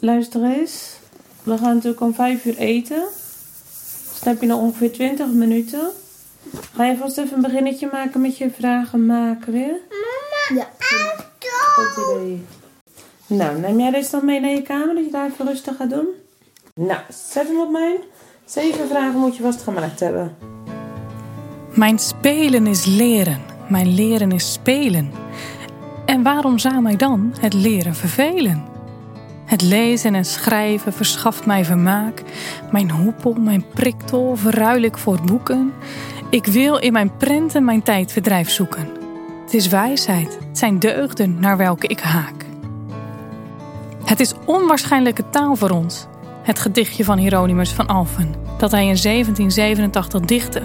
luister eens. We gaan natuurlijk om vijf uur eten. Dus dan heb je nog ongeveer 20 minuten. Ga je vast even een beginnetje maken met je vragen maken weer? Ja. Goed idee. Nou, neem jij deze dan mee naar je kamer dat je daar even rustig gaat doen? Nou, zet hem op mijn. Zeven vragen moet je vast gemaakt hebben. Mijn spelen is leren, mijn leren is spelen. En waarom zou mij dan het leren vervelen? Het lezen en schrijven verschaft mij vermaak. Mijn hoepel, mijn priktol verruil ik voor boeken. Ik wil in mijn prenten mijn tijdverdrijf zoeken. Het is wijsheid, het zijn deugden naar welke ik haak. Het is onwaarschijnlijke taal voor ons, het gedichtje van Hieronymus van Alphen, dat hij in 1787 dichtte.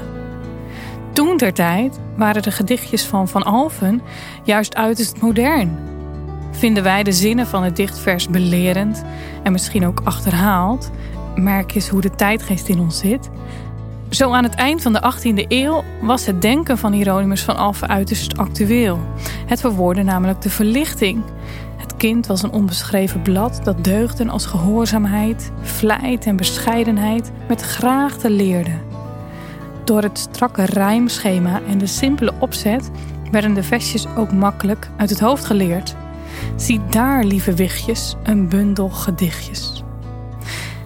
Toen ter tijd waren de gedichtjes van Van Alphen juist uiterst modern. Vinden wij de zinnen van het dichtvers belerend en misschien ook achterhaald, merk eens hoe de tijdgeest in ons zit. Zo aan het eind van de 18e eeuw was het denken van Hieronymus van Alphen uiterst actueel. Het verwoordde namelijk de verlichting. Het kind was een onbeschreven blad dat deugden als gehoorzaamheid, vlijt en bescheidenheid met graagte leerde. Door het strakke rijmschema en de simpele opzet werden de versjes ook makkelijk uit het hoofd geleerd. Zie daar, lieve wichtjes, een bundel gedichtjes.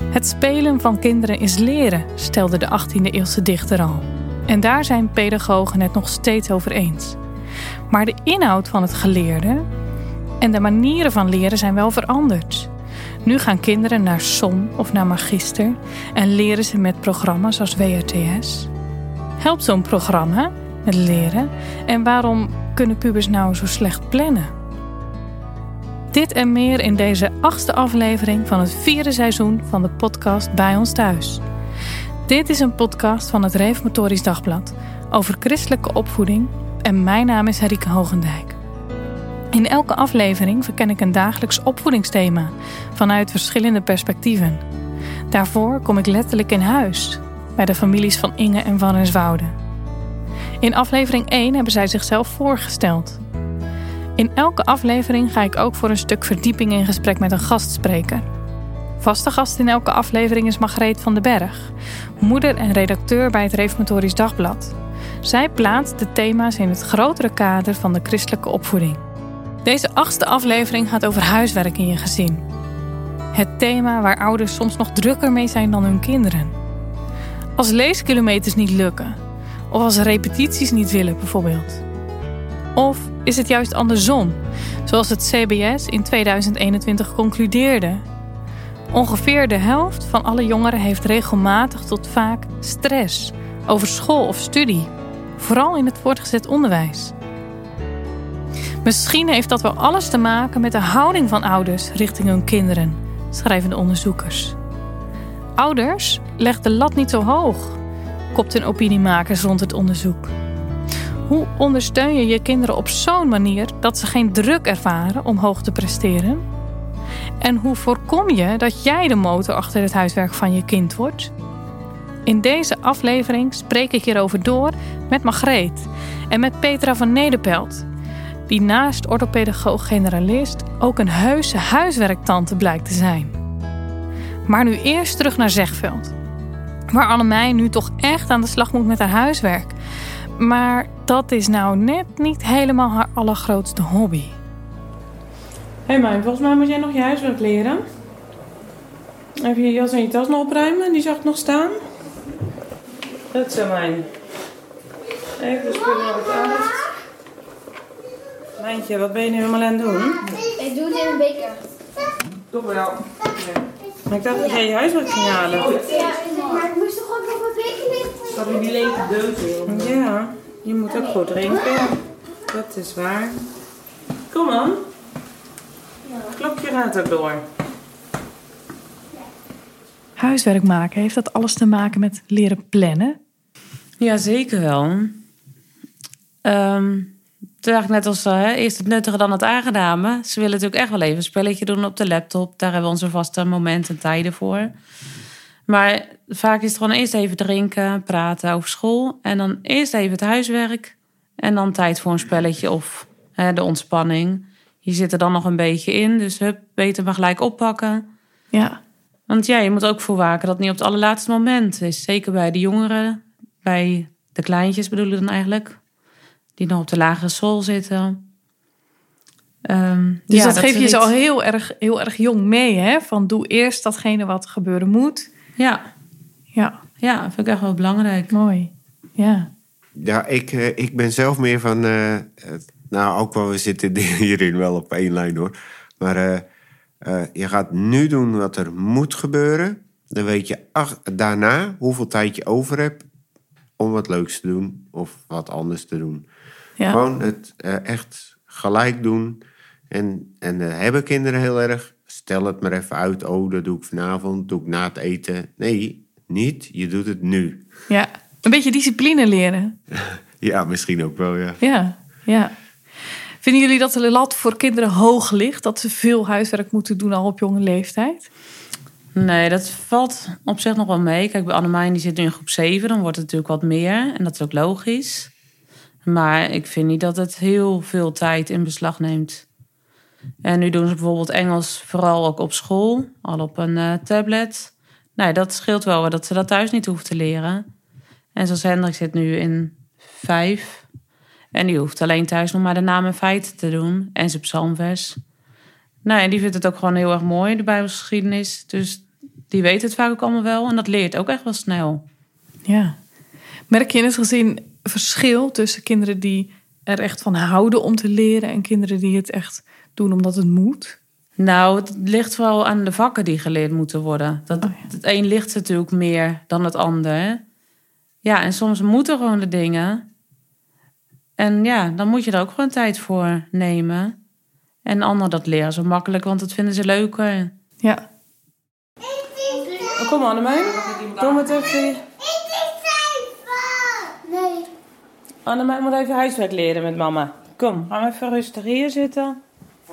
Het spelen van kinderen is leren, stelde de 18e-eeuwse dichter al. En daar zijn pedagogen het nog steeds over eens. Maar de inhoud van het geleerde en de manieren van leren zijn wel veranderd. Nu gaan kinderen naar SOM of naar Magister en leren ze met programma's als WRTS. Helpt zo'n programma met leren? En waarom kunnen pubers nou zo slecht plannen? Dit en meer in deze achtste aflevering van het vierde seizoen van de podcast Bij ons thuis. Dit is een podcast van het Reformatorisch Dagblad over christelijke opvoeding en mijn naam is Henrike Hogendijk. In elke aflevering verken ik een dagelijks opvoedingsthema vanuit verschillende perspectieven. Daarvoor kom ik letterlijk in huis bij de families van Inge en Van Renswoude. In aflevering 1 hebben zij zichzelf voorgesteld. In elke aflevering ga ik ook voor een stuk verdieping in gesprek met een gastspreker. Vaste gast in elke aflevering is Margreet van den Berg, moeder en redacteur bij het Reformatorisch Dagblad. Zij plaatst de thema's in het grotere kader van de christelijke opvoeding. Deze achtste aflevering gaat over huiswerk in je gezin. Het thema waar ouders soms nog drukker mee zijn dan hun kinderen. Als leeskilometers niet lukken, of als repetities niet willen bijvoorbeeld. Of is het juist andersom, zoals het CBS in 2021 concludeerde? Ongeveer de helft van alle jongeren heeft regelmatig tot vaak stress over school of studie, vooral in het voortgezet onderwijs. Misschien heeft dat wel alles te maken met de houding van ouders richting hun kinderen, schrijven de onderzoekers. Ouders leggen de lat niet zo hoog, kopten opiniemakers rond het onderzoek. Hoe ondersteun je je kinderen op zo'n manier dat ze geen druk ervaren om hoog te presteren? En hoe voorkom je dat jij de motor achter het huiswerk van je kind wordt? In deze aflevering spreek ik hierover door met Margreet en met Petra van Nederpelt, die naast orthopedagoog-generalist ook een heuse huiswerktante blijkt te zijn. Maar nu eerst terug naar Zegveld, waar Annemij nu toch echt aan de slag moet met haar huiswerk. Maar dat is nou net niet helemaal haar allergrootste hobby. Hé hey man, volgens mij moet jij nog je huiswerk leren. Even je jas en je tas nog opruimen, die zag ik nog staan. Dat is mijn. Even de spullen op het uit. Mijntje, wat ben je nu helemaal aan het doen? Ik doe het in een beker. Toch wel. Ja. Maar ik dacht dat jij je huiswerk ging halen. Ja, maar ik moest toch ook nog een beker liggen? Heb je die lege deus in? Ja, je moet ook goed drinken. Dat is waar. Kom aan. Klokje gaat ook door. Huiswerk maken, heeft dat alles te maken met leren plannen? Ja, zeker wel. Ehm toen dacht ik net als uh, eerst het nuttige dan het aangename. Ze willen natuurlijk echt wel even een spelletje doen op de laptop. Daar hebben we onze vaste momenten en tijden voor. Maar vaak is het gewoon eerst even drinken, praten over school. En dan eerst even het huiswerk. En dan tijd voor een spelletje of hè, de ontspanning. Je zit er dan nog een beetje in. Dus hup, beter maar gelijk oppakken. Ja. Want ja, je moet ook voor waken dat het niet op het allerlaatste moment is. Zeker bij de jongeren, bij de kleintjes bedoel ik dan eigenlijk. Die nog op de lagere school zitten. Ehm, Dus ja, dat, geef je ze al heel erg, heel erg jong mee, hè? Van doe eerst datgene wat gebeuren moet. Ja, Ja, ja, vind ik echt wel belangrijk. mooi. Ja. Ja, ik, eh, ik ben zelf meer van. eh, eh, nou, ook wel, we zitten hierin wel op één lijn hoor. Maar eh, eh, je gaat nu doen wat er moet gebeuren. Dan weet je ach, daarna hoeveel tijd je over hebt om wat leuks te doen of wat anders te doen. Ja. Gewoon het eh, echt gelijk doen. En, en eh, hebben kinderen heel erg. Stel het maar even uit. Oh, dat doe ik vanavond. Doe ik na het eten. Nee, niet. Je doet het nu. ja. Een beetje discipline leren. Ja, misschien ook wel, ja. Ja, ja. Vinden jullie dat de lat voor kinderen hoog ligt? Dat ze veel huiswerk moeten doen al op jonge leeftijd? Nee, dat valt op zich nog wel mee. Kijk, bij Annemijn die zit nu in groep 7, dan wordt het natuurlijk wat meer. En dat is ook logisch. Maar ik vind niet dat het heel veel tijd in beslag neemt. En nu doen ze bijvoorbeeld Engels vooral ook op school, al op een eh, tablet. Nee, dat scheelt wel dat ze dat thuis niet hoeven te leren. En zoals Hendrik zit nu in vijf. En die hoeft alleen thuis nog maar de naam en feiten te doen. En zijn psalmvers. Nou, en die vindt het ook gewoon heel erg mooi, de Bijbelsgeschiedenis. Dus die weet het vaak ook allemaal wel. En dat leert ook echt wel snel. Ja. Merk je in het gezin verschil tussen kinderen die er echt van houden om te leren en kinderen die het echt doen omdat het moet? Nou, het ligt wel aan de vakken die geleerd moeten worden. Dat, Oh ja. Het een ligt natuurlijk meer dan het ander. Ja, en soms moeten gewoon de dingen. En ja, dan moet je er ook gewoon tijd voor nemen. En ander dat leren ze makkelijk, want dat vinden ze leuker. Ja. Oh, kom Annemijn. Doe het even. Nee. Annemijn moet even huiswerk leren met mama. Kom, gaan we even rustig hier zitten.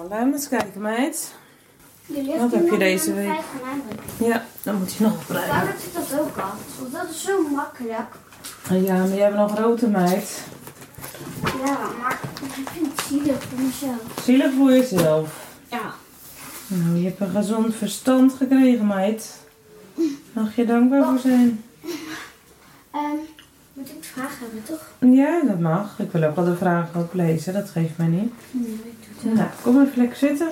Laat me eens kijken, meid. Wat heb je deze week? Ja, dan moet je nog opruimen. Waarom zit dat ook al? Want dat is zo makkelijk. Ja, maar jij hebt nog grote meid. Ja, maar ik vind het zielig voor mezelf. Zielig voor jezelf. Ja. Nou, je hebt een gezond verstand gekregen, meid. Mag je dankbaar voor zijn? Hebben, toch? Ja, dat mag. Ik wil ook wel de vragen ook lezen, dat geeft mij niet. Nee, ik doe het Nou, kom even lekker zitten.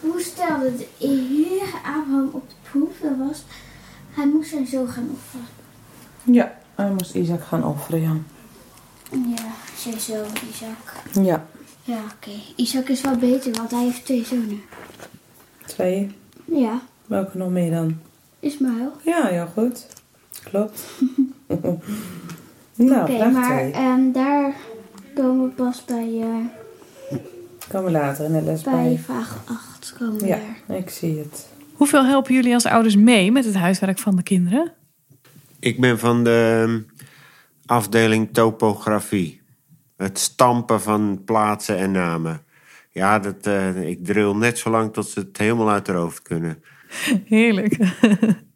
Hoe stelde de Heer Abraham op de proef? Dat was, hij moest zijn zoon gaan offeren. Ja, hij moest Isaac gaan offeren, ja. Ja, zijn zoon Isaac. Ja, Ja, oké. Isaac is wel beter, want hij heeft twee zonen. twee. Ja, Welke nog meer dan? Ismaël. Ja, heel goed. Klopt. nou, Oké, maar ehm, daar komen we pas bij, eh, Komen we later in de les bij bij. vraag 8 komen we Ja, daar. ik zie het. Hoeveel helpen jullie als ouders mee met het huiswerk van de kinderen? Ik ben van de ehm, afdeling topografie. Het stampen van plaatsen en namen. Ja, dat, eh, ik drill net zo lang tot ze het helemaal uit haar hoofd kunnen. Heerlijk.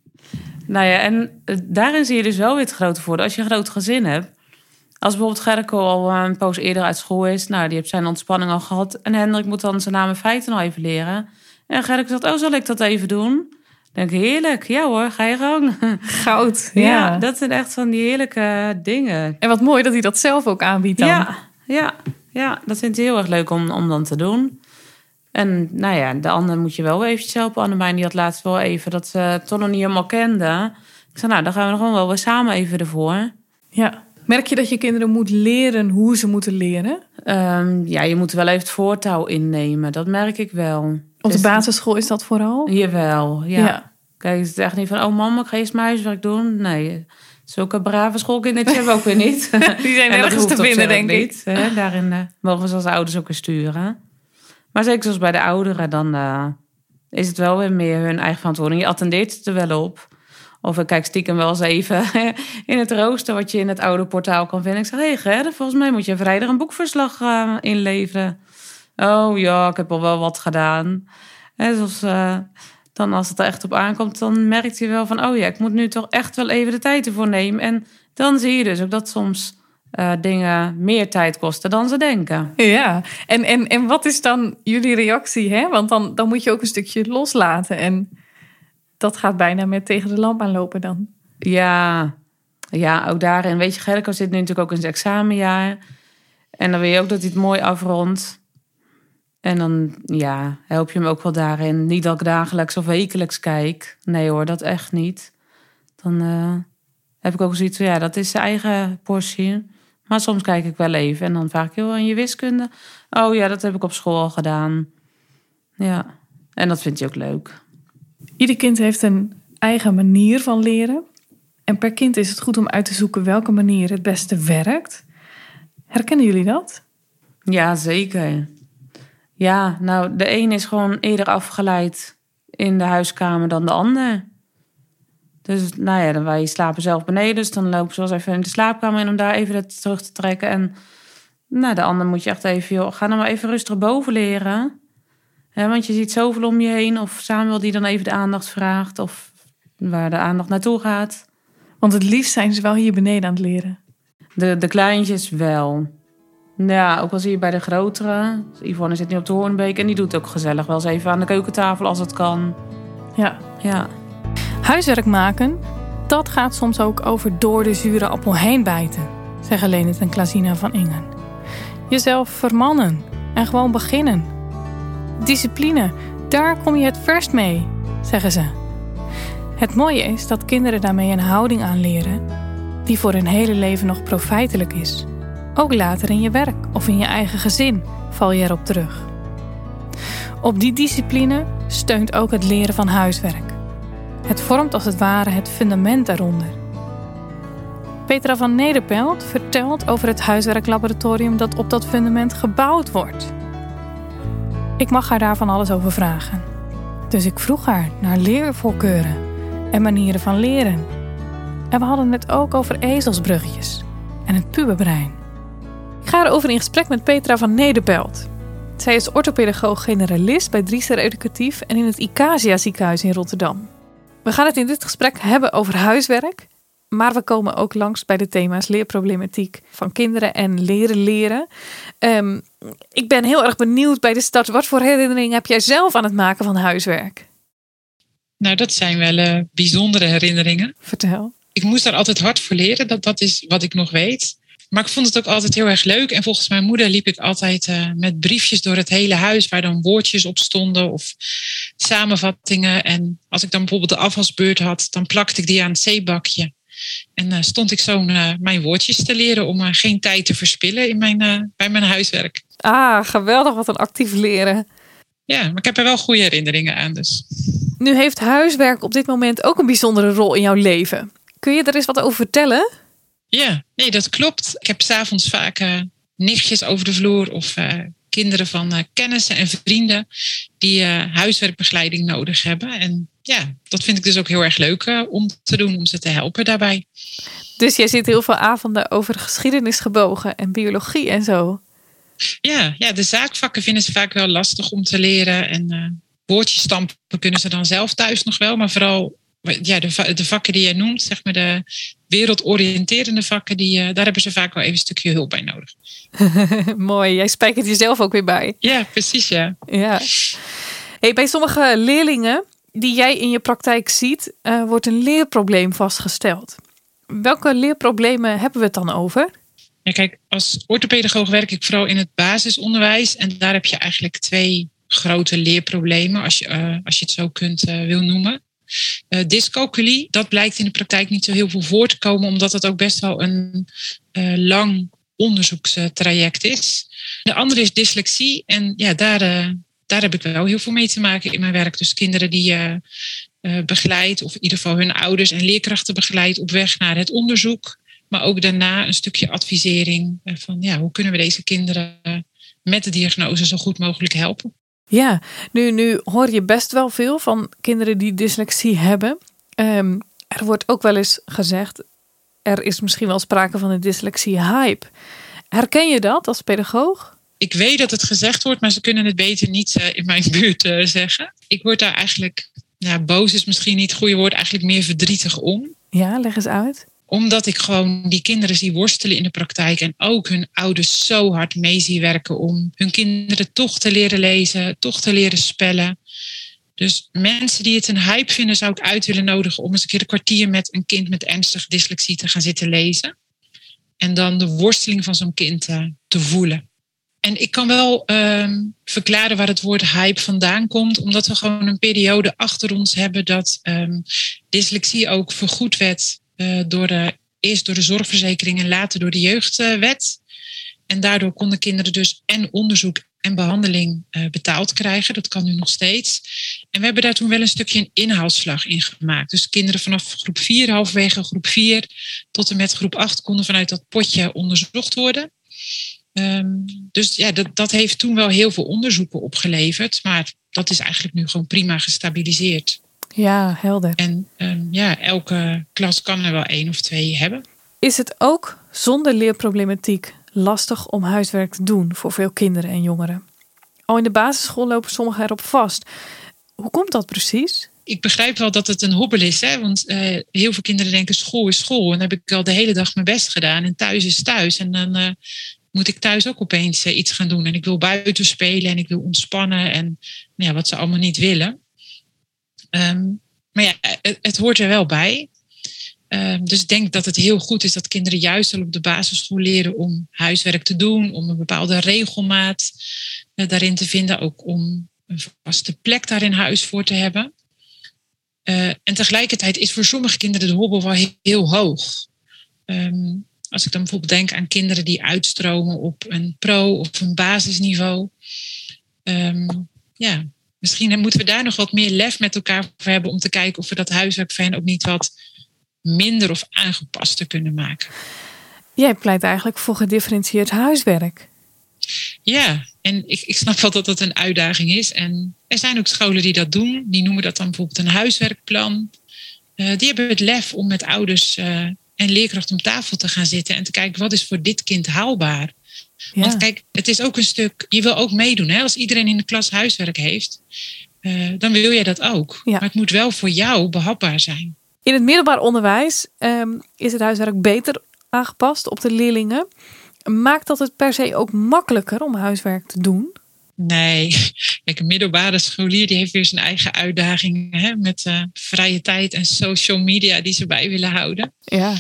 Nou ja, en eh, daarin zie je dus wel weer het grote voordeel. Als je een groot gezin hebt. Als bijvoorbeeld Gerco al een poos eerder uit school is. Nou, die heeft zijn ontspanning al gehad. En Hendrik moet dan zijn naam en feiten nog even leren. En Gerco zegt, oh, zal ik dat even doen? Dan denk ik, heerlijk. Ja hoor, ga je gang. Goud. Ja, Ja. dat zijn echt van die heerlijke dingen. En wat mooi dat hij dat zelf ook aanbiedt dan. Ja, ja, ja, dat vindt hij heel erg leuk om, om dan te doen. En nou ja, de ander moet je wel eventjes helpen. Annemijn die had laatst wel even dat ze het toch nog niet helemaal kende. Ik zei, nou, dan gaan we nog gewoon wel weer samen even ervoor. Ja. Merk je dat je kinderen moet leren hoe ze moeten leren? Ehm, ja, je moet wel even het voortouw innemen. Dat merk ik wel. Op de Dus- basisschool is dat vooral? Jawel, ja. Ja. Kijk, het is echt niet van, oh mama, ik ga eerst mijn huiswerk doen. Nee, zulke brave schoolkindertjes hebben we ook weer niet. Die zijn hoeft te vinden, denk ik. niet, hè. Daarin eh, mogen we als ouders ook weer sturen. Maar zeker zoals bij de ouderen, dan eh, is het wel weer meer hun eigen verantwoording. Je attendeert er wel op. Of ik kijk stiekem wel eens even in het rooster wat je in het oude portaal kan vinden. Ik zeg, hé hey Ger, volgens mij moet je vrijdag een boekverslag eh, inleveren. Oh ja, ik heb al wel wat gedaan. En zoals, eh, dan als het er echt op aankomt, dan merkt je wel van... oh ja, ik moet nu toch echt wel even de tijd ervoor nemen. En dan zie je dus ook dat soms eh, dingen meer tijd kosten dan ze denken. Ja, en, en, en wat is dan jullie reactie? Hè? Want dan, dan moet je ook een stukje loslaten. En dat gaat bijna met tegen de lamp aanlopen dan. Ja, ja, ook daarin. Weet je, Gerco zit nu natuurlijk ook in zijn examenjaar. En dan wil je ook dat hij het mooi afrondt. En dan ja, help je hem ook wel daarin. Niet dat ik dagelijks of wekelijks kijk. Nee hoor, dat echt niet. Dan eh, heb ik ook zoiets van, ja, dat is zijn eigen portie. Maar soms kijk ik wel even en dan vraag ik, heel aan je wiskunde? Oh ja, dat heb ik op school al gedaan. Ja, en dat vind je ook leuk. Ieder kind heeft een eigen manier van leren. En per kind is het goed om uit te zoeken welke manier het beste werkt. Herkennen jullie dat? Ja, zeker. Ja, nou, de een is gewoon eerder afgeleid in de huiskamer dan de ander. Dus nou ja, dan wij slapen zelf beneden, dus dan lopen ze wel eens even in de slaapkamer in om daar even het terug te trekken. En nou, de ander moet je echt even, joh, ga dan maar even rustig boven leren. want je ziet zoveel om je heen. Of Samuel die dan even de aandacht vraagt. Of waar de aandacht naartoe gaat. Want het liefst zijn ze wel hier beneden aan het leren. De, de kleintjes wel. Ja, ook al zie je bij de grotere. Yvonne zit nu op de Hoornbeek en die doet ook gezellig wel eens even aan de keukentafel als het kan. Ja. Ja. Huiswerk maken, dat gaat soms ook over door de zure appel heen bijten, zeggen Lenet en Klasina van Ingen. Jezelf vermannen en gewoon beginnen. Discipline, daar kom je het verst mee, zeggen ze. Het mooie is dat kinderen daarmee een houding aanleren die voor hun hele leven nog profijtelijk is. Ook later in je werk of in je eigen gezin val je erop terug. Op die discipline steunt ook het leren van huiswerk. Het vormt als het ware het fundament daaronder. Petra van Nederpelt vertelt over het huiswerklaboratorium dat op dat fundament gebouwd wordt. Ik mag haar daarvan alles over vragen. Dus ik vroeg haar naar leervoorkeuren en manieren van leren. En we hadden het ook over ezelsbruggetjes en het puberbrein. Ik ga erover in gesprek met Petra van Nederpelt. Zij is orthopedagoog-generalist bij Drieser Educatief en in het Icasia ziekenhuis in Rotterdam. We gaan het in dit gesprek hebben over huiswerk, maar we komen ook langs bij de thema's leerproblematiek van kinderen en leren leren. Ehm, ik ben heel erg benieuwd bij de start. Wat voor herinneringen heb jij zelf aan het maken van huiswerk? Nou, dat zijn wel uh, bijzondere herinneringen. Vertel. Ik moest daar altijd hard voor leren. Dat, dat is wat ik nog weet. Maar ik vond het ook altijd heel erg leuk. En volgens mijn moeder liep ik altijd uh, met briefjes door het hele huis waar dan woordjes op stonden of samenvattingen. En als ik dan bijvoorbeeld de afwasbeurt had, dan plakte ik die aan het zeebakje. En uh, stond ik zo uh, mijn woordjes te leren om geen tijd te verspillen in mijn, bij mijn huiswerk. Ah, geweldig, wat een actief leren. Ja, maar ik heb er wel goede herinneringen aan. Dus. Nu heeft huiswerk op dit moment ook een bijzondere rol in jouw leven. Kun je er eens wat over vertellen? Ja, nee, dat klopt. Ik heb s'avonds vaak uh, nichtjes over de vloer of uh, kinderen van uh, kennissen en vrienden die huiswerkbegeleiding nodig hebben. En ja, dat vind ik dus ook heel erg leuk om te doen, om ze te helpen daarbij. Dus jij zit heel veel avonden over geschiedenis gebogen en biologie en zo. Ja, ja, de zaakvakken vinden ze vaak wel lastig om te leren. En woordjes stampen kunnen ze dan zelf thuis nog wel, maar vooral ja, de, de vakken die jij noemt, zeg maar de wereldoriënterende vakken, die, uh, daar hebben ze vaak wel even een stukje hulp bij nodig. Mooi, jij spijkert jezelf ook weer bij. Ja, precies, ja. ja. Hey, bij sommige leerlingen die jij in je praktijk ziet, uh, wordt een leerprobleem vastgesteld. Welke leerproblemen hebben we het dan over? Ja, kijk, als orthopedagoog werk ik vooral in het basisonderwijs. En daar heb je eigenlijk twee grote leerproblemen, als je, uh, als je het zo kunt wil noemen. Uh, dyscalculie, dat blijkt in de praktijk niet zo heel veel voor te komen, omdat het ook best wel een uh, lang onderzoekstraject is. De andere is dyslexie en ja, daar, uh, daar heb ik wel heel veel mee te maken in mijn werk. Dus kinderen die je begeleidt, of in ieder geval hun ouders en leerkrachten begeleidt op weg naar het onderzoek. Maar ook daarna een stukje advisering van ja, hoe kunnen we deze kinderen met de diagnose zo goed mogelijk helpen. Ja, nu, nu hoor je best wel veel van kinderen die dyslexie hebben. Um, er wordt ook wel eens gezegd, er is misschien wel sprake van een dyslexie-hype. Herken je dat als pedagoog? Ik weet dat het gezegd wordt, maar ze kunnen het beter niet uh, in mijn buurt uh, zeggen. Ik word daar eigenlijk, nou, boos is misschien niet het goede woord, eigenlijk meer verdrietig om. Ja, leg eens uit omdat ik gewoon die kinderen zie worstelen in de praktijk en ook hun ouders zo hard mee zie werken om hun kinderen toch te leren lezen, toch te leren spellen. Dus mensen die het een hype vinden, zou ik uit willen nodigen om eens een keer een kwartier met een kind met ernstige dyslexie te gaan zitten lezen. En dan de worsteling van zo'n kind uh, te voelen. En ik kan wel ehm, verklaren waar het woord hype vandaan komt, omdat we gewoon een periode achter ons hebben dat um, dyslexie ook vergoed werd door de, eerst door de zorgverzekering en later door de jeugdwet. En daardoor konden kinderen dus en onderzoek en behandeling uh, betaald krijgen. Dat kan nu nog steeds. En we hebben daar toen wel een stukje een inhaalslag in gemaakt. Dus kinderen vanaf groep 4, halverwege groep 4 tot en met groep 8 konden vanuit dat potje onderzocht worden. Um, dus ja, dat, dat heeft toen wel heel veel onderzoeken opgeleverd. Maar dat is eigenlijk nu gewoon prima gestabiliseerd. Ja, helder. En um, ja, elke klas kan er wel één of twee hebben. Is het ook zonder leerproblematiek lastig om huiswerk te doen voor veel kinderen en jongeren? Al in de basisschool lopen sommigen erop vast. Hoe komt dat precies? Ik begrijp wel dat het een hobbel is, hè? want uh, heel veel kinderen denken school is school. En dan heb ik al de hele dag mijn best gedaan en thuis is thuis. En dan uh, moet ik thuis ook opeens uh, iets gaan doen. En ik wil buiten spelen en ik wil ontspannen en nou ja, wat ze allemaal niet willen. Um, maar ja, het, hoort er wel bij. Um, dus ik denk dat het heel goed is dat kinderen juist al op de basisschool leren om huiswerk te doen, om een bepaalde regelmaat uh, daarin te vinden, ook om een vaste plek daar in huis voor te hebben. Uh, en tegelijkertijd is voor sommige kinderen de hobbel wel heel, hoog. Um, als ik dan bijvoorbeeld denk aan kinderen die uitstromen op een pro- of een basisniveau. Ja, misschien moeten we daar nog wat meer lef met elkaar voor hebben om te kijken of we dat huiswerk voor hen ook niet wat minder of aangepaster kunnen maken. Jij pleit eigenlijk voor gedifferentieerd huiswerk. Ja, en ik, ik snap wel dat dat een uitdaging is. En er zijn ook scholen die dat doen. Die noemen dat dan bijvoorbeeld een huiswerkplan. Uh, die hebben het lef om met ouders uh, en leerkrachten om tafel te gaan zitten en te kijken wat is voor dit kind haalbaar. Ja. Want kijk, het is ook een stuk, je wil ook meedoen. Hè? Als iedereen in de klas huiswerk heeft, uh, dan wil jij dat ook. Ja. Maar het moet wel voor jou behapbaar zijn. In het middelbaar onderwijs um, is het huiswerk beter aangepast op de leerlingen. Maakt dat het per se ook makkelijker om huiswerk te doen? Nee, kijk, een middelbare scholier die heeft weer zijn eigen uitdagingen hè, met uh, vrije tijd en social media die ze bij willen houden. Ja.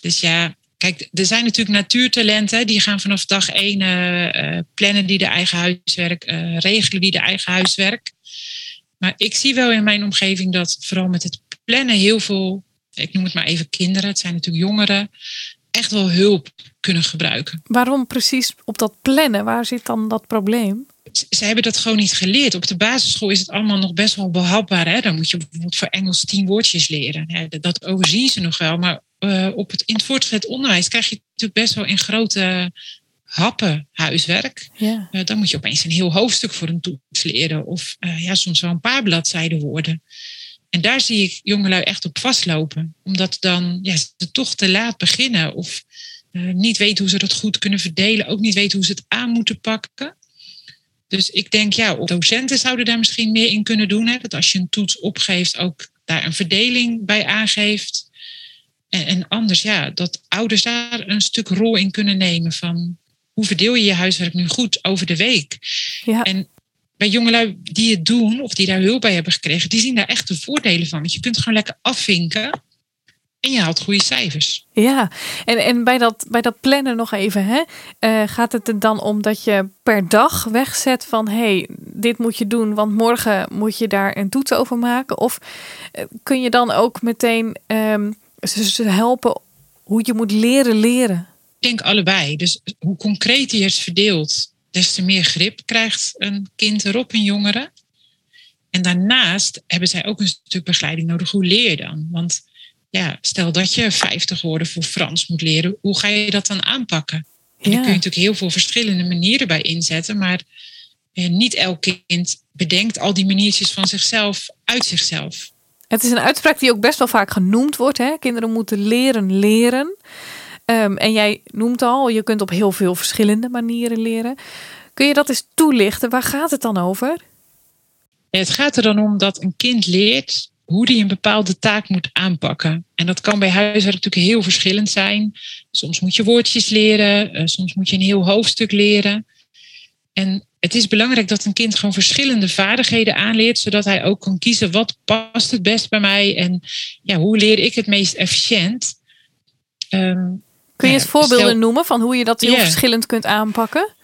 Dus ja, kijk, er zijn natuurlijk natuurtalenten die gaan vanaf dag één uh, plannen die de eigen huiswerk, uh, regelen die de eigen huiswerk. Maar ik zie wel in mijn omgeving dat vooral met het plannen heel veel, ik noem het maar even kinderen, het zijn natuurlijk jongeren, echt wel hulp kunnen gebruiken. Waarom precies op dat plannen? Waar zit dan dat probleem? Ze hebben dat gewoon niet geleerd. Op de basisschool is het allemaal nog best wel behapbaar. Hè? Dan moet je bijvoorbeeld voor Engels tien woordjes leren. Dat overzien ze nog wel. Maar uh, op het, in het voortgezet onderwijs krijg je natuurlijk best wel in grote happen huiswerk. Ja. Uh, dan moet je opeens een heel hoofdstuk voor een toets leren. Of uh, ja, soms wel een paar bladzijden woorden. En daar zie ik jongelui echt op vastlopen. Omdat dan ja, ze toch te laat beginnen. Of niet weten hoe ze dat goed kunnen verdelen. Ook niet weten hoe ze het aan moeten pakken. Dus ik denk, ja, docenten zouden daar misschien meer in kunnen doen. Hè? Dat als je een toets opgeeft, ook daar een verdeling bij aangeeft. En, en anders, ja, dat ouders daar een stuk rol in kunnen nemen van hoe verdeel je je huiswerk nu goed over de week. Ja. En bij jongelui die het doen of die daar hulp bij hebben gekregen, die zien daar echt de voordelen van. Want je kunt gewoon lekker afvinken en je haalt goede cijfers. Ja, en, en bij, dat, bij dat plannen nog even, hè, uh, gaat het er dan om dat je per dag wegzet van hé, hey, dit moet je doen, want morgen moet je daar een toets over maken? Of uh, kun je dan ook meteen um, ze helpen hoe je moet leren leren? Ik denk allebei. Dus hoe concreter je het verdeelt, des te meer grip krijgt een kind erop, een jongere. En daarnaast hebben zij ook een stuk begeleiding nodig. Hoe leer je dan? Want ja, stel dat je 50 woorden voor Frans moet leren, hoe ga je dat dan aanpakken? En ja. daar kun je natuurlijk heel veel verschillende manieren bij inzetten, maar eh, niet elk kind bedenkt al die maniertjes van zichzelf uit zichzelf. Het is een uitspraak die ook best wel vaak genoemd wordt. Hè? Kinderen moeten leren leren. Um, en jij noemt al, je kunt op heel veel verschillende manieren leren. Kun je dat eens toelichten? Waar gaat het dan over? Het gaat er dan om dat een kind leert hoe die een bepaalde taak moet aanpakken. En dat kan bij huiswerk natuurlijk heel verschillend zijn. Soms moet je woordjes leren, soms moet je een heel hoofdstuk leren. En het is belangrijk dat een kind gewoon verschillende vaardigheden aanleert, zodat hij ook kan kiezen wat past het best bij mij en ja, hoe leer ik het meest efficiënt. Ehm, Kun je ja, eens voorbeelden stel- noemen van hoe je dat heel verschillend kunt aanpakken?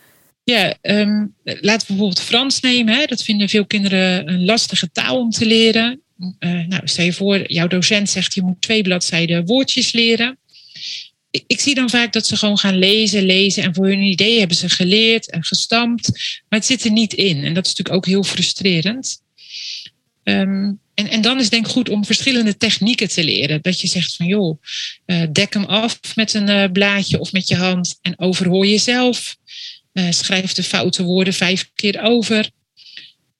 Ja, ehm, laten we bijvoorbeeld Frans nemen. Hè. Dat vinden veel kinderen een lastige taal om te leren. Eh, nou, stel je voor, jouw docent zegt je moet twee bladzijden woordjes leren. Ik, ik zie dan vaak dat ze gewoon gaan lezen, lezen. En voor hun idee hebben ze geleerd en gestampt. Maar het zit er niet in. En dat is natuurlijk ook heel frustrerend. Ehm, en, en dan is denk ik goed om verschillende technieken te leren. Dat je zegt van joh, eh, dek hem af met een eh, blaadje of met je hand. En overhoor jezelf. Schrijf de foute woorden vijf keer over.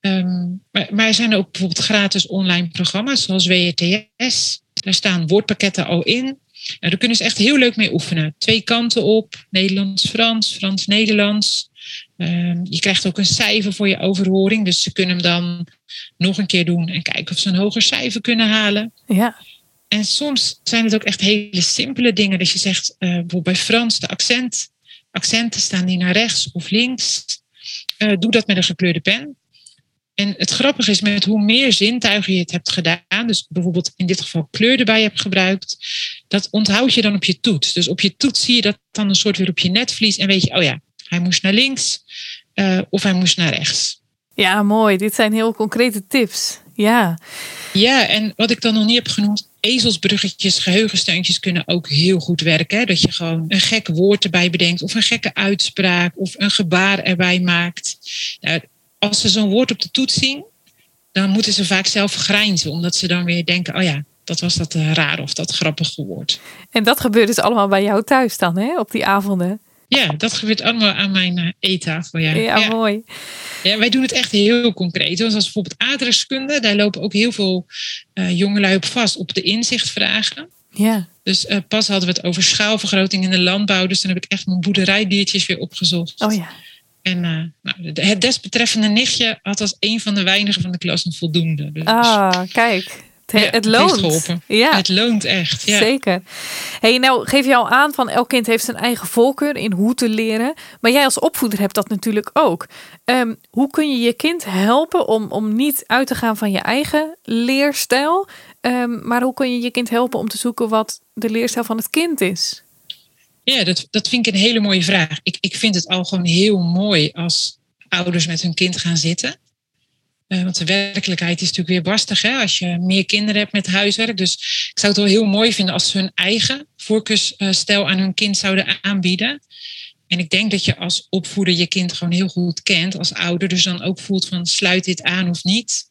Ehm, maar, maar er zijn ook bijvoorbeeld gratis online programma's zoals WRTS. Daar staan woordpakketten al in. Nou, daar kunnen ze echt heel leuk mee oefenen. Twee kanten op, Nederlands-Frans, Frans-Nederlands. Ehm, je krijgt ook een cijfer voor je overhoring. Dus ze kunnen hem dan nog een keer doen en kijken of ze een hoger cijfer kunnen halen. Ja, En soms zijn het ook echt hele simpele dingen. Dat je zegt, eh, bijvoorbeeld bij Frans, de accent. Accenten staan die naar rechts of links. Eh, doe dat met een gekleurde pen. En het grappige is, met hoe meer zintuigen je het hebt gedaan, dus bijvoorbeeld in dit geval kleur erbij hebt gebruikt, dat onthoud je dan op je toets. Dus op je toets zie je dat dan een soort weer op je netvlies en weet je, oh ja, hij moest naar links eh, of hij moest naar rechts. ja, mooi. Dit zijn heel concrete tips. Ja, Ja, en wat ik dan nog niet heb genoemd, ezelsbruggetjes, geheugensteuntjes kunnen ook heel goed werken. Hè? Dat je gewoon een gek woord erbij bedenkt, of een gekke uitspraak, of een gebaar erbij maakt. Nou, als ze zo'n woord op de toets zien, dan moeten ze vaak zelf grijnzen, omdat ze dan weer denken: oh ja, dat was dat eh, raar of dat grappige woord. en dat gebeurt dus allemaal bij jou thuis dan, hè? Op die avonden. Ja, dat gebeurt allemaal aan mijn eh, eettafel. Ja. Ja, Ja. mooi. Ja, wij doen het echt heel concreet. Zoals bijvoorbeeld aardrijkskunde, daar lopen ook heel veel eh jongelui op vast op de inzichtvragen. Ja, Dus pas hadden we het over schaalvergroting in de landbouw. Dus dan heb ik echt mijn boerderijdiertjes weer opgezocht. oh ja. En eh, nou, het desbetreffende nichtje had als een van de weinigen van de klas een voldoende. Dus Ah, kijk. Het, Ja, het het loont. geholpen. Ja, het loont echt. Ja. zeker. Hey, nou geef je al aan van elk kind heeft zijn eigen voorkeur in hoe te leren. Maar jij als opvoeder hebt dat natuurlijk ook. Ehm, hoe kun je je kind helpen om, om niet uit te gaan van je eigen leerstijl? Ehm, maar hoe kun je je kind helpen om te zoeken wat de leerstijl van het kind is? Ja, dat, dat vind ik een hele mooie vraag. Ik, ik vind het al gewoon heel mooi als ouders met hun kind gaan zitten. Eh, want de werkelijkheid is natuurlijk weer barstig hè, als je meer kinderen hebt met huiswerk. Dus ik zou het wel heel mooi vinden als ze hun eigen voorkeursstijl aan hun kind zouden aanbieden. En ik denk dat je als opvoeder je kind gewoon heel goed kent als ouder. Dus dan ook voelt van sluit dit aan of niet.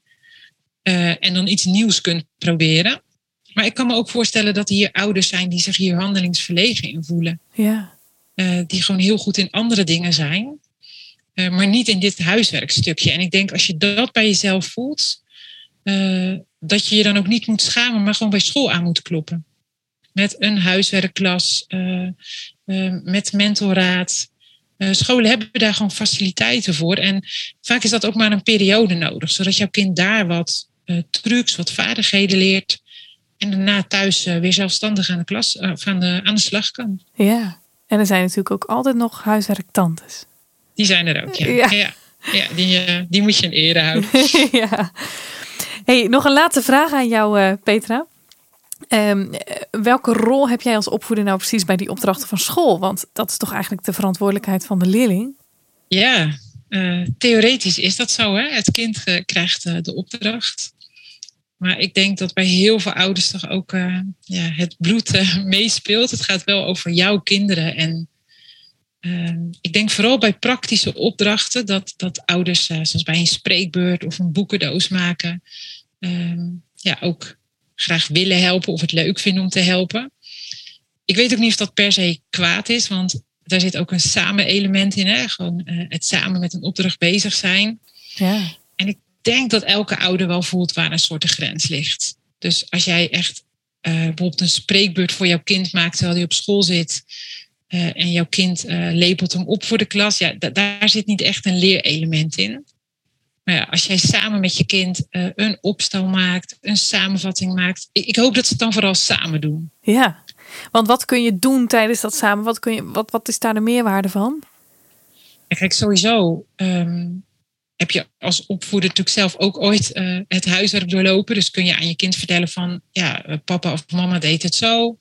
Eh, en dan iets nieuws kunt proberen. Maar ik kan me ook voorstellen dat hier ouders zijn die zich hier handelingsverlegen in voelen. Ja, Eh, die gewoon heel goed in andere dingen zijn. Eh, maar niet in dit huiswerkstukje. En ik denk als je dat bij jezelf voelt, eh, dat je je dan ook niet moet schamen, maar gewoon bij school aan moet kloppen. Met een huiswerkklas, met mentoraat. Eh, scholen hebben daar gewoon faciliteiten voor. En vaak is dat ook maar een periode nodig, zodat jouw kind daar wat trucs, wat vaardigheden leert. En daarna thuis eh, weer zelfstandig aan de, klas, eh, aan, de, aan de slag kan. ja. En er zijn natuurlijk ook altijd nog huiswerktantes. Die zijn er ook, ja. Ja. Ja. Ja, die, eh, die moet je in ere houden. ja. Hey, nog een laatste vraag aan jou, eh, Petra. Ehm, eh, welke rol heb jij als opvoeder nou precies bij die opdrachten van school? Want dat is toch eigenlijk de verantwoordelijkheid van de leerling? Ja, eh, theoretisch is dat zo. Hè? Het kind eh, krijgt eh, de opdracht. Maar ik denk dat bij heel veel ouders toch ook eh, ja, het bloed eh, meespeelt. Het gaat wel over jouw kinderen. En ehm, ik denk vooral bij praktische opdrachten dat, dat ouders, eh, zoals bij een spreekbeurt of een boekendoos maken, ehm, ja, ook graag willen helpen of het leuk vinden om te helpen. Ik weet ook niet of dat per se kwaad is, want daar zit ook een samen element in. Hè? Gewoon het samen met een opdracht bezig zijn. Ja. Denk dat elke ouder wel voelt waar een soort de grens ligt. Dus als jij echt eh, bijvoorbeeld een spreekbeurt voor jouw kind maakt terwijl hij op school zit. eh, en jouw kind eh, lepelt hem op voor de klas. Ja, da- daar zit niet echt een leerelement in. Maar ja, als jij samen met je kind een opstel maakt, een samenvatting maakt. Ik, ik hoop dat ze het dan vooral samen doen. ja. Want wat kun je doen tijdens dat samen? Wat, kun je, wat, wat is daar de meerwaarde van? kijk, sowieso ehm, heb je als opvoeder natuurlijk zelf ook ooit uh, het huiswerk doorlopen. Dus kun je aan je kind vertellen van, ja, papa of mama deed het zo.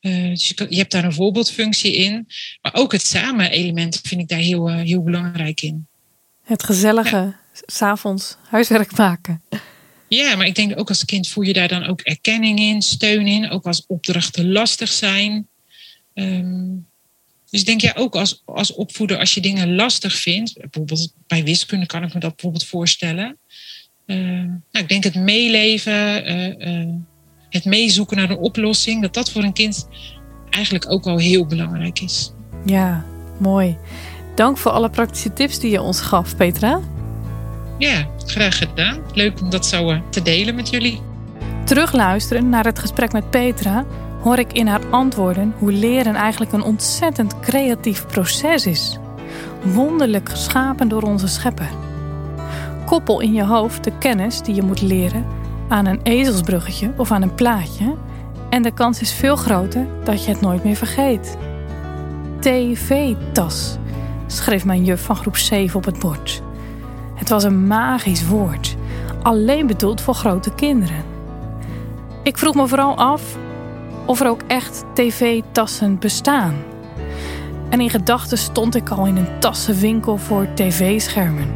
Uh, dus je, je, hebt daar een voorbeeldfunctie in. Maar ook het samen element vind ik daar heel, heel belangrijk in. Het gezellige, ja. s'avonds huiswerk maken. Ja, maar ik denk ook als kind voel je daar dan ook erkenning in, steun in. Ook als opdrachten lastig zijn. Um, dus denk jij ook als, als opvoeder, als je dingen lastig vindt, bijvoorbeeld bij wiskunde kan ik me dat bijvoorbeeld voorstellen. Uh, nou, ik denk het meeleven, uh, uh, het meezoeken naar een oplossing, dat dat voor een kind eigenlijk ook al heel belangrijk is. Ja, mooi. Dank voor alle praktische tips die je ons gaf, Petra. Ja, graag gedaan. Leuk om dat zo te delen met jullie. Terugluisteren naar het gesprek met Petra hoor ik in haar antwoorden hoe leren eigenlijk een ontzettend creatief proces is. Wonderlijk geschapen door onze schepper. Koppel in je hoofd de kennis die je moet leren aan een ezelsbruggetje of aan een plaatje en de kans is veel groter dat je het nooit meer vergeet. TV-tas, schreef mijn juf van groep 7 op het bord. Het was een magisch woord, alleen bedoeld voor grote kinderen. Ik vroeg me vooral af of er ook echt tv-tassen bestaan. En in gedachten stond ik al in een tassenwinkel voor tv-schermen.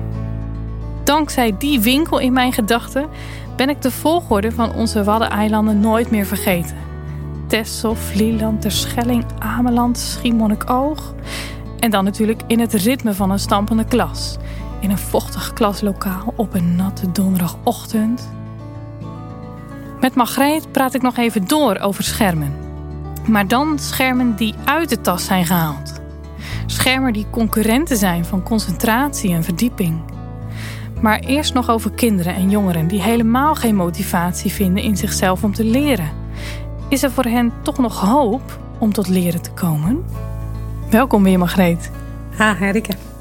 Dankzij die winkel in mijn gedachten ben ik de volgorde van onze Waddeneilanden nooit meer vergeten. Texel, Vlieland, Terschelling, Ameland, Schiermonnikoog. En dan natuurlijk in het ritme van een stampende klas. In een vochtig klaslokaal op een natte donderdagochtend met Margreet praat ik nog even door over schermen. Maar dan schermen die uit de tas zijn gehaald. Schermen die concurrenten zijn van concentratie en verdieping. Maar eerst nog over kinderen en jongeren die helemaal geen motivatie vinden in zichzelf om te leren. Is er voor hen toch nog hoop om tot leren te komen? Welkom weer, Margreet. Ha, Herike.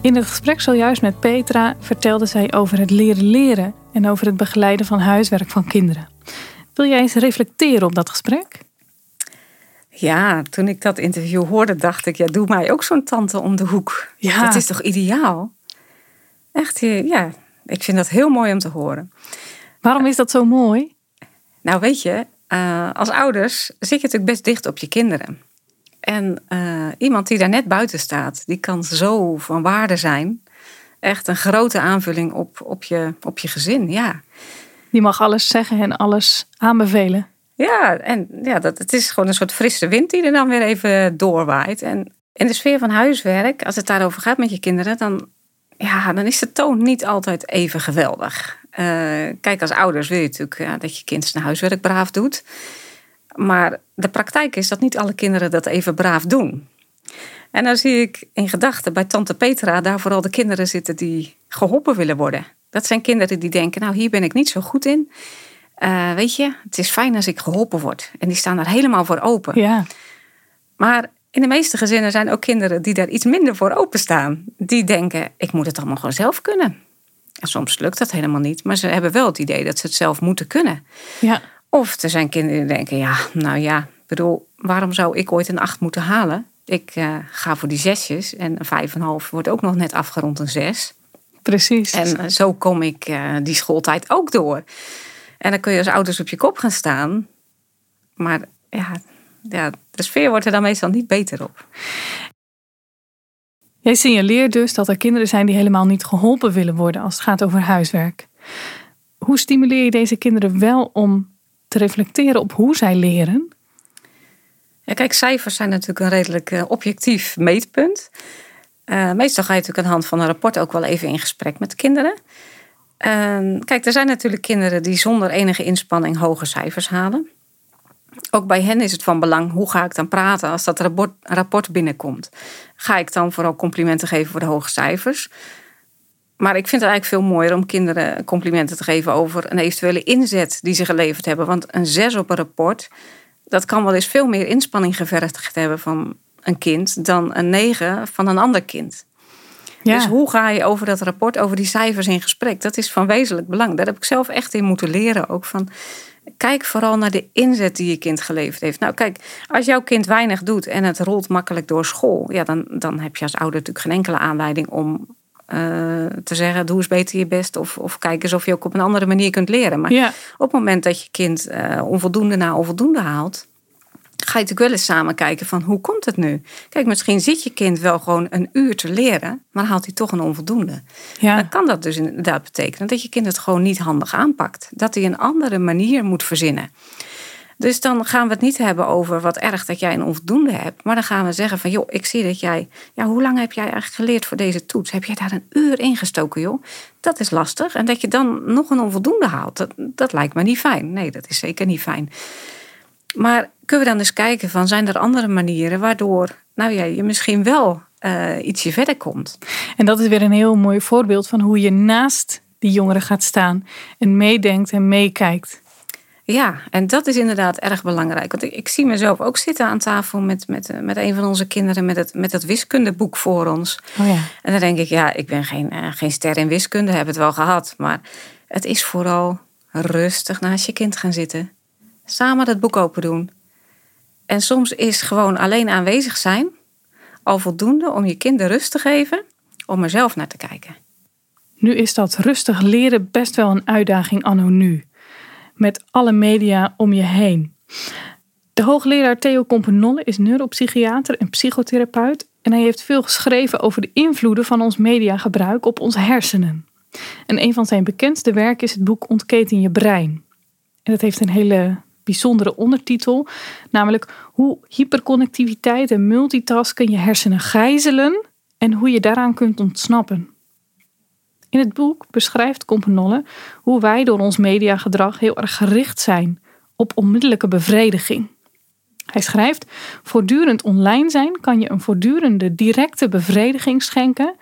In het gesprek zojuist met Petra vertelde zij over het leren leren en over het begeleiden van huiswerk van kinderen. Wil jij eens reflecteren op dat gesprek? Ja, toen ik dat interview hoorde, dacht ik, ja, doe mij ook zo'n tante om de hoek. Ja. Dat is toch ideaal? Echt, eh, ja, ik vind dat heel mooi om te horen. Waarom is dat zo mooi? Nou, weet je, uh, als ouders zit je natuurlijk best dicht op je kinderen. En uh, iemand die daar net buiten staat, die kan zo van waarde zijn. Echt een grote aanvulling op, op, je, op je gezin, ja. Die mag alles zeggen en alles aanbevelen. Ja, en ja, dat, het is gewoon een soort frisse wind die er dan weer even doorwaait. En in de sfeer van huiswerk, als het daarover gaat met je kinderen, dan, ja, dan is de toon niet altijd even geweldig. Uh, kijk, als ouders wil je natuurlijk ja, dat je kind zijn huiswerk braaf doet. Maar de praktijk is dat niet alle kinderen dat even braaf doen. En dan zie ik in gedachten bij tante Petra daar vooral de kinderen zitten die geholpen willen worden. Dat zijn kinderen die denken, nou hier ben ik niet zo goed in. Uh, weet je, het is fijn als ik geholpen word. En die staan daar helemaal voor open. Ja. Maar in de meeste gezinnen zijn ook kinderen die daar iets minder voor openstaan. Die denken, ik moet het allemaal gewoon zelf kunnen. En soms lukt dat helemaal niet, maar ze hebben wel het idee dat ze het zelf moeten kunnen. Ja. Of er zijn kinderen die denken, ja, nou ja, bedoel, waarom zou ik ooit een acht moeten halen? Ik uh, ga voor die zesjes en een vijf en een half wordt ook nog net afgerond een zes. Precies. En zo kom ik uh, die schooltijd ook door. En dan kun je als ouders op je kop gaan staan. Maar ja, ja, de sfeer wordt er dan meestal niet beter op. Jij signaleert dus dat er kinderen zijn die helemaal niet geholpen willen worden als het gaat over huiswerk. Hoe stimuleer je deze kinderen wel om te reflecteren op hoe zij leren? Kijk, cijfers zijn natuurlijk een redelijk uh, objectief meetpunt. Uh, meestal ga je natuurlijk aan de hand van een rapport ook wel even in gesprek met kinderen. Uh, kijk, er zijn natuurlijk kinderen die zonder enige inspanning hoge cijfers halen. Ook bij hen is het van belang hoe ga ik dan praten als dat rapport binnenkomt. Ga ik dan vooral complimenten geven voor de hoge cijfers? Maar ik vind het eigenlijk veel mooier om kinderen complimenten te geven over een eventuele inzet die ze geleverd hebben. Want een zes op een rapport, dat kan wel eens veel meer inspanning gevergd hebben van een kind dan een negen van een ander kind. Ja. Dus hoe ga je over dat rapport, over die cijfers in gesprek? Dat is van wezenlijk belang. Daar heb ik zelf echt in moeten leren ook van. Kijk vooral naar de inzet die je kind geleverd heeft. Nou, kijk, als jouw kind weinig doet en het rolt makkelijk door school, ja, dan, dan heb je als ouder natuurlijk geen enkele aanleiding om te zeggen: doe eens beter je best. Of, of kijk eens of je ook op een andere manier kunt leren. Maar Ja. op het moment dat je kind eh, onvoldoende na onvoldoende haalt, ga je natuurlijk wel eens samen kijken van hoe komt het nu? Kijk, misschien zit je kind wel gewoon een uur te leren, maar haalt hij toch een onvoldoende. Ja. Dan kan dat dus inderdaad betekenen dat je kind het gewoon niet handig aanpakt. Dat hij een andere manier moet verzinnen. Dus dan gaan we het niet hebben over wat erg dat jij een onvoldoende hebt. Maar dan gaan we zeggen van, joh, ik zie dat jij... Ja, hoe lang heb jij eigenlijk geleerd voor deze toets? Heb jij daar een uur in gestoken, joh? Dat is lastig. En dat je dan nog een onvoldoende haalt, dat, dat lijkt me niet fijn. Nee, dat is zeker niet fijn. Maar kunnen we dan eens kijken van, zijn er andere manieren... waardoor nou ja, je misschien wel eh, ietsje verder komt? En dat is weer een heel mooi voorbeeld van hoe je naast die jongeren gaat staan en meedenkt en meekijkt. Ja, en dat is inderdaad erg belangrijk. Want ik, ik zie mezelf ook zitten aan tafel met, met, eh, met een van onze kinderen met het, met het wiskundeboek voor ons. Oh ja. En dan denk ik, ja, ik ben geen, eh, geen ster in wiskunde, heb het wel gehad. Maar het is vooral rustig naast je kind gaan zitten. Samen het boek open doen. En soms is gewoon alleen aanwezig zijn al voldoende om je kind de rust te geven om er zelf naar te kijken. Nu is dat rustig leren best wel een uitdaging anno nu. Met alle media om je heen. De hoogleraar Theo Compenolle is neuropsychiater en psychotherapeut. En hij heeft veel geschreven over de invloeden van ons mediagebruik op onze hersenen. En een van zijn bekendste werken is het boek Ontketen je brein. En dat heeft een hele bijzondere ondertitel. Namelijk hoe hyperconnectiviteit en multitasken je hersenen gijzelen. En hoe je daaraan kunt ontsnappen. In het boek beschrijft Compenolle hoe wij door ons mediagedrag heel erg gericht zijn op onmiddellijke bevrediging. Hij schrijft: Voortdurend online zijn kan je een voortdurende directe bevrediging schenken.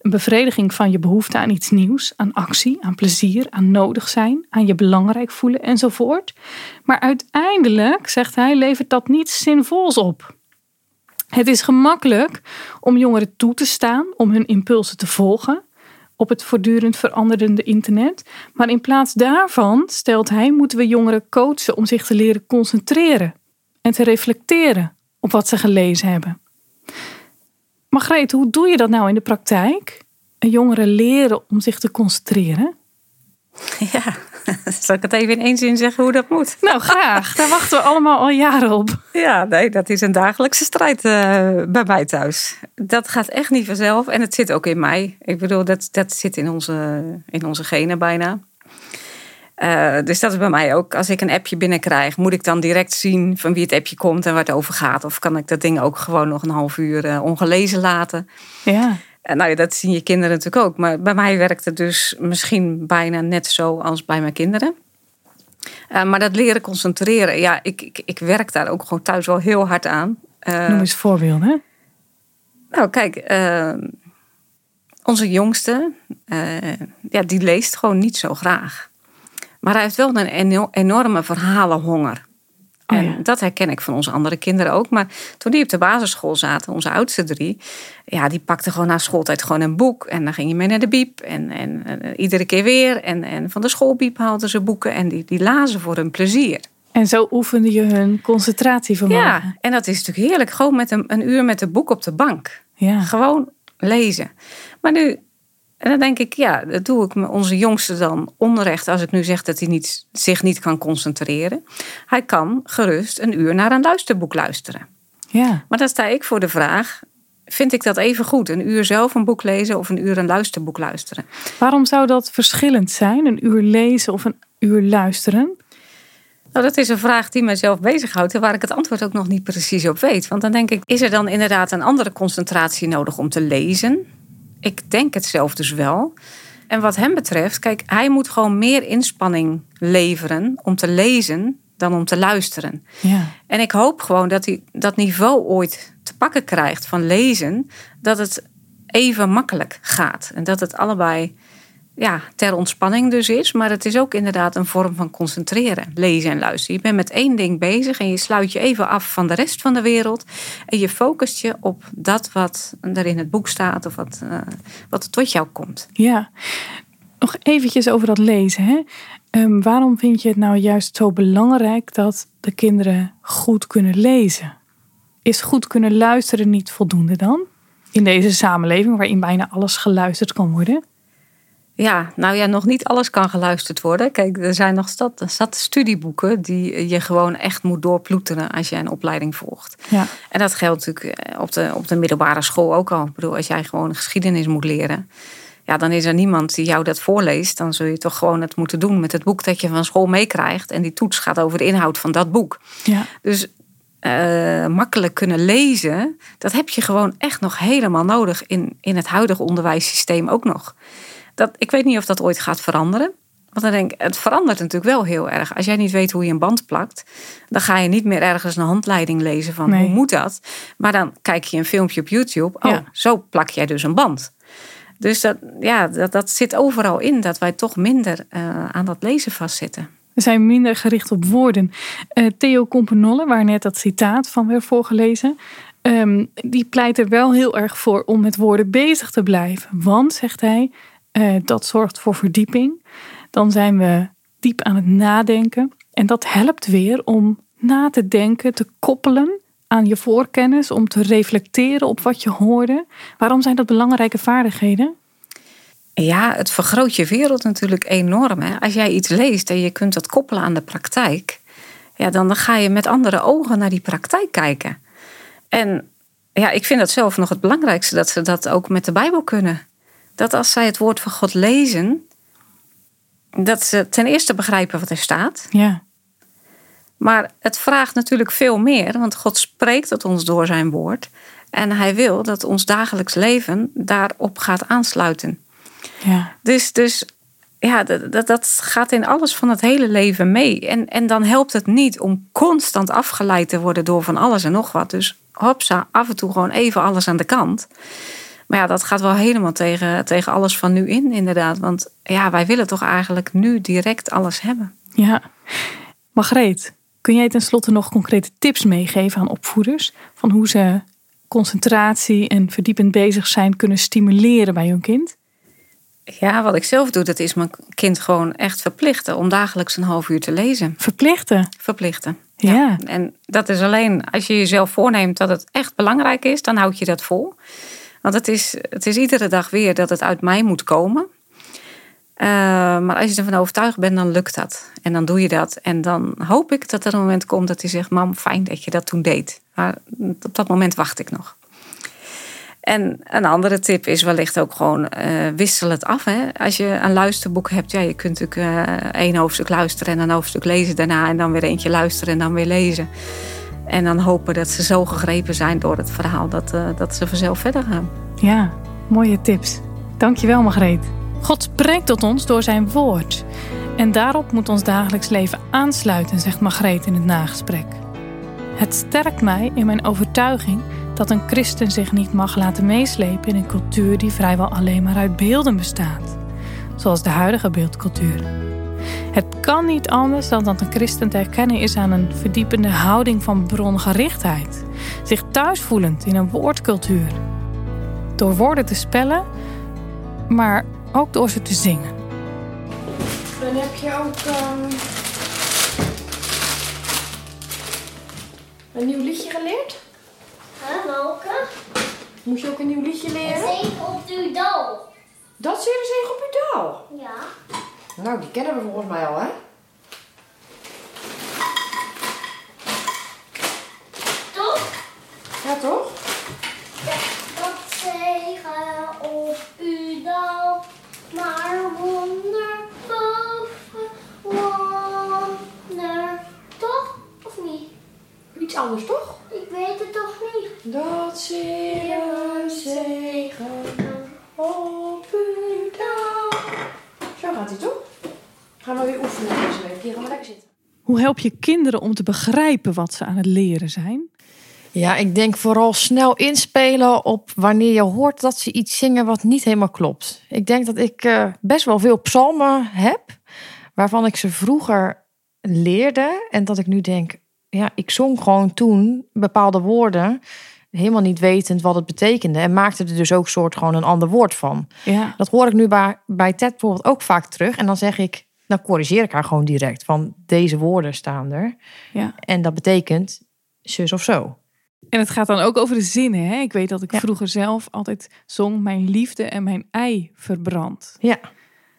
Een bevrediging van je behoefte aan iets nieuws, aan actie, aan plezier, aan nodig zijn, aan je belangrijk voelen enzovoort. Maar uiteindelijk, zegt hij, levert dat niets zinvols op. Het is gemakkelijk om jongeren toe te staan om hun impulsen te volgen op het voortdurend veranderende internet. Maar in plaats daarvan, stelt hij, moeten we jongeren coachen om zich te leren concentreren en te reflecteren op wat ze gelezen hebben. Margreet, hoe doe je dat nou in de praktijk? Jongeren leren om zich te concentreren? Ja, zal ik het even in één zin zeggen hoe dat moet? Nou, graag. Daar wachten we allemaal al jaren op. Ja, nee, dat is een dagelijkse strijd eh, bij mij thuis. Dat gaat echt niet vanzelf en het zit ook in mij. Ik bedoel, dat, dat zit in onze, in onze genen bijna. Eh, dus dat is bij mij ook. Als ik een appje binnenkrijg, moet ik dan direct zien van wie het appje komt en waar het over gaat? Of kan ik dat ding ook gewoon nog een half uur eh, ongelezen laten? Ja. En nou ja, dat zien je kinderen natuurlijk ook. Maar bij mij werkt het dus misschien bijna net zo als bij mijn kinderen. Eh, maar dat leren concentreren, ja, ik, ik, ik werk daar ook gewoon thuis wel heel hard aan. Eh, Noem eens voorbeelden. nou, kijk, eh, onze jongste, eh, ja, die leest gewoon niet zo graag. Maar hij heeft wel een eno- enorme verhalenhonger. Oh en dat herken ik van onze andere kinderen ook. Maar toen die op de basisschool zaten, onze oudste drie, ja, die pakte gewoon na schooltijd gewoon een boek. En dan ging je mee naar de biep. En, en, eh, iedere keer weer. En, en van de schoolbiep haalden ze boeken. En die, die lazen voor hun plezier. En zo oefende je hun concentratievermogen. Ja, en dat is natuurlijk heerlijk. Gewoon met een, een uur met een boek op de bank. Ja. Gewoon lezen. Maar nu, en dan denk ik, ja, dat doe ik onze jongste dan onrecht als ik nu zeg dat hij niet, zich niet kan concentreren. Hij kan gerust een uur naar een luisterboek luisteren. ja. Maar dan sta ik voor de vraag: vind ik dat even goed? Een uur zelf een boek lezen of een uur een luisterboek luisteren? Waarom zou dat verschillend zijn? Een uur lezen of een uur luisteren? Nou, dat is een vraag die mijzelf bezighoudt en waar ik het antwoord ook nog niet precies op weet. Want dan denk ik, is er dan inderdaad een andere concentratie nodig om te lezen? Ik denk het zelf dus wel. En wat hem betreft, kijk, hij moet gewoon meer inspanning leveren om te lezen dan om te luisteren. Ja. En ik hoop gewoon dat hij dat niveau ooit te pakken krijgt van lezen, dat het even makkelijk gaat. En dat het allebei ja, ter ontspanning dus is, maar het is ook inderdaad een vorm van concentreren, lezen en luisteren. Je bent met één ding bezig en je sluit je even af van de rest van de wereld en je focust je op dat wat er in het boek staat of wat, eh, wat er tot jou komt. Ja. Nog eventjes over dat lezen. Hè? Ehm, waarom vind je het nou juist zo belangrijk dat de kinderen goed kunnen lezen? Is goed kunnen luisteren niet voldoende dan? In deze samenleving waarin bijna alles geluisterd kan worden? Ja, nou ja, nog niet alles kan geluisterd worden. Kijk, er zijn nog stad, stad studieboeken die je gewoon echt moet doorploeteren als je een opleiding volgt. Ja. En dat geldt natuurlijk eh, op de, op de middelbare school ook al. Ik bedoel, als jij gewoon geschiedenis moet leren, ja, dan is er niemand die jou dat voorleest. Dan zul je toch gewoon het moeten doen met het boek dat je van school meekrijgt. En die toets gaat over de inhoud van dat boek. Ja. Dus eh, makkelijk kunnen lezen, dat heb je gewoon echt nog helemaal nodig in, in het huidige onderwijssysteem ook nog. Dat, ik weet niet of dat ooit gaat veranderen. Want dan denk ik, het verandert natuurlijk wel heel erg. Als jij niet weet hoe je een band plakt, dan ga je niet meer ergens een handleiding lezen van Nee. hoe moet dat. Maar dan kijk je een filmpje op YouTube. Oh, Ja. zo plak jij dus een band. Dus dat, ja, dat, dat zit overal in, dat wij toch minder eh, aan dat lezen vastzitten. We zijn minder gericht op woorden. Eh, Theo Compenolle, waar net dat citaat van werd voorgelezen, ehm, die pleit er wel heel erg voor om met woorden bezig te blijven. Want, zegt hij, eh, dat zorgt voor verdieping. Dan zijn we diep aan het nadenken. En dat helpt weer om na te denken, te koppelen aan je voorkennis, om te reflecteren op wat je hoorde. Waarom zijn dat belangrijke vaardigheden? Ja, het vergroot je wereld natuurlijk enorm. Hè? Als jij iets leest en je kunt dat koppelen aan de praktijk, ja, dan ga je met andere ogen naar die praktijk kijken. En ja, ik vind dat zelf nog het belangrijkste, dat ze dat ook met de Bijbel kunnen. Dat als zij het woord van God lezen, dat ze ten eerste begrijpen wat er staat. Ja, Maar het vraagt natuurlijk veel meer, want God spreekt tot ons door zijn woord. En hij wil dat ons dagelijks leven daarop gaat aansluiten. ja, Dus, dus ja, dat, dat, dat gaat in alles van het hele leven mee. En, en dan helpt het niet om constant afgeleid te worden door van alles en nog wat. Dus hopsa, af en toe gewoon even alles aan de kant. Maar ja, dat gaat wel helemaal tegen, tegen alles van nu in, inderdaad. Want ja, wij willen toch eigenlijk nu direct alles hebben. ja. Margreet, kun jij tenslotte nog concrete tips meegeven aan opvoeders van hoe ze concentratie en verdiepend bezig zijn kunnen stimuleren bij hun kind? Ja, wat ik zelf doe, dat is mijn kind gewoon echt verplichten om dagelijks een half uur te lezen. Verplichten. Verplichten. Ja. En dat is alleen als je jezelf voorneemt dat het echt belangrijk is, dan houd je dat vol. Want het is, het is iedere dag weer dat het uit mij moet komen. Eh, maar als je ervan overtuigd bent, dan lukt dat. En dan doe je dat. En dan hoop ik dat er een moment komt dat hij zegt: Mam, fijn dat je dat toen deed. Maar op dat moment wacht ik nog. En een andere tip is wellicht ook gewoon eh, wissel het af. Hè? Als je een luisterboek hebt, ja, je kunt natuurlijk eh, één hoofdstuk luisteren en een hoofdstuk lezen daarna. En dan weer eentje luisteren en dan weer lezen. En dan hopen dat ze zo gegrepen zijn door het verhaal dat, eh, dat ze vanzelf verder gaan. Ja, mooie tips. Dankjewel Margreet. God spreekt tot ons door zijn woord. En daarop moet ons dagelijks leven aansluiten, zegt Margreet in het nagesprek. Het sterkt mij in mijn overtuiging dat een christen zich niet mag laten meeslepen in een cultuur die vrijwel alleen maar uit beelden bestaat, zoals de huidige beeldcultuur. Het kan niet anders dan dat een christen te herkennen is aan een verdiepende houding van brongerichtheid, zich thuisvoelend in een woordcultuur. Door woorden te spellen, maar ook door ze te zingen. Dan heb je ook ehm, een nieuw liedje geleerd. Huh, welke? Moet je ook een nieuw liedje leren? Zeven op de dal. Dat is weer zegen op je daal. Ja. Nou, die kennen we volgens mij al, hè? Toch? Ja, toch? Dat zegen op uw dal. Maar wonder boven wonder. Toch? Of niet? Iets anders, toch? Ik weet het toch niet. Dat zegen op uw daal. Zo gaat hij toch? Gaan we weer oefenen deze week. Hier gaan we lekker zitten. Hoe help je kinderen om te begrijpen wat ze aan het leren zijn? Ja, ik denk vooral snel inspelen op wanneer je hoort dat ze iets zingen wat niet helemaal klopt. Ik denk dat ik eh, best wel veel psalmen heb, waarvan ik ze vroeger leerde. En dat ik nu denk, ja, ik zong gewoon toen bepaalde woorden. helemaal niet wetend wat het betekende. En maakte er dus ook soort gewoon een ander woord van. Ja. Dat hoor ik nu bij, bij Ted bijvoorbeeld ook vaak terug. En dan zeg ik, dan corrigeer ik haar gewoon direct. Van deze woorden staan er. Ja. En dat betekent zus of zo. En het gaat dan ook over de zinnen. Hè? Ik weet dat ik Ja. vroeger zelf altijd zong... mijn liefde en mijn ei verbrand. Ja,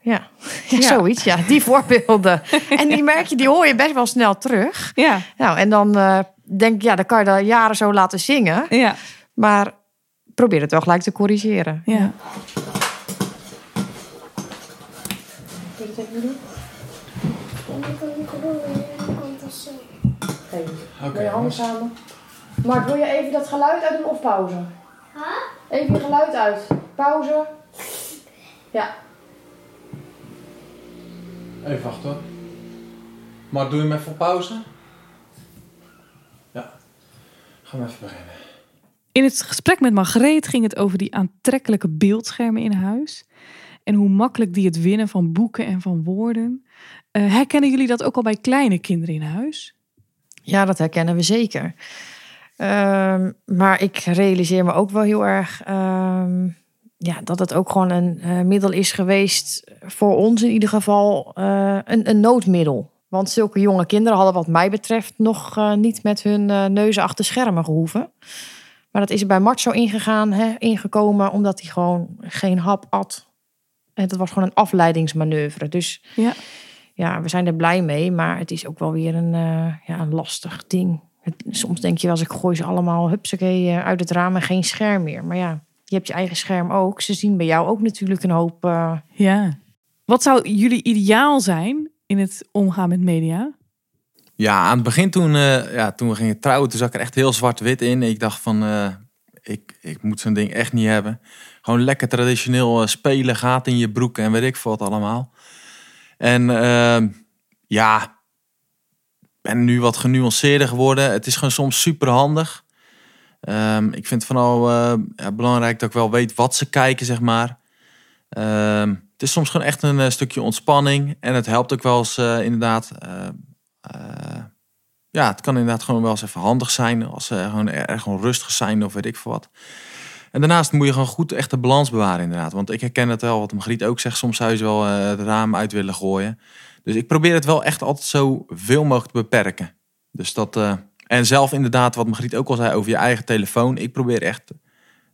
ja. ja, Ja. zoiets. Ja, die voorbeelden. en die merk je, die hoor je best wel snel terug. Ja, Nou, en dan eh, denk ik, ja, dan kan je dat jaren zo laten zingen. ja, Maar probeer het wel gelijk te corrigeren. ja. Dan kan ik door. Oké. je handen samen. Mark, wil je even dat geluid uit doen of pauze? Even je geluid uit. Pauze. Ja. Even wachten hoor. Maar doe je hem even op pauze? Ja. Gaan we even beginnen. In het gesprek met Margreet ging het over die aantrekkelijke beeldschermen in huis. En hoe makkelijk die het winnen van boeken en van woorden. Eh, herkennen jullie dat ook al bij kleine kinderen in huis? Ja, dat herkennen we zeker. Ehm, maar ik realiseer me ook wel heel erg ehm, ja, dat het ook gewoon een eh, middel is geweest, voor ons in ieder geval, eh, een, een noodmiddel. Want zulke jonge kinderen hadden wat mij betreft nog niet met hun neuzen achter schermen gehoeven. Maar dat is er bij Mart zo ingegaan, hè, ingekomen, omdat hij gewoon geen hap at. En dat was gewoon een afleidingsmanoeuvre. Dus Ja. Ja, we zijn er blij mee, maar het is ook wel weer een, eh, ja, een lastig ding. Het- soms denk je wel eens, ik gooi ze allemaal hupsakee eh, uit het raam en geen scherm meer. Maar ja, je hebt je eigen scherm ook. Ze zien bij jou ook natuurlijk een hoop. eh, Ja. Wat zou jullie ideaal zijn in het omgaan met media? Ja, aan het begin toen, eh, ja, toen we gingen trouwen, toen zat ik er echt heel zwart-wit in. Ik dacht van, eh, ik, ik moet zo'n ding echt niet hebben. Gewoon lekker traditioneel spelen, gaat in je broek en weet ik veel wat allemaal. En ehm, ja, ben nu wat genuanceerder geworden. Het is gewoon soms super handig. Ehm, ik vind het vooral eh, ja, belangrijk dat ik wel weet wat ze kijken, zeg maar. Ehm, het is soms gewoon echt een eh, stukje ontspanning. En het helpt ook wel eens eh, inderdaad... ja, het kan inderdaad gewoon wel eens even handig zijn als ze gewoon erg gewoon rustig zijn of weet ik veel wat. En daarnaast moet je gewoon goed echt de balans bewaren inderdaad. Want ik herken het wel, wat Margriet ook zegt, soms zou je ze wel eh, het raam uit willen gooien. Dus ik probeer het wel echt altijd zo veel mogelijk te beperken. Dus dat, eh, en zelf inderdaad, wat Margriet ook al zei over je eigen telefoon. Ik probeer echt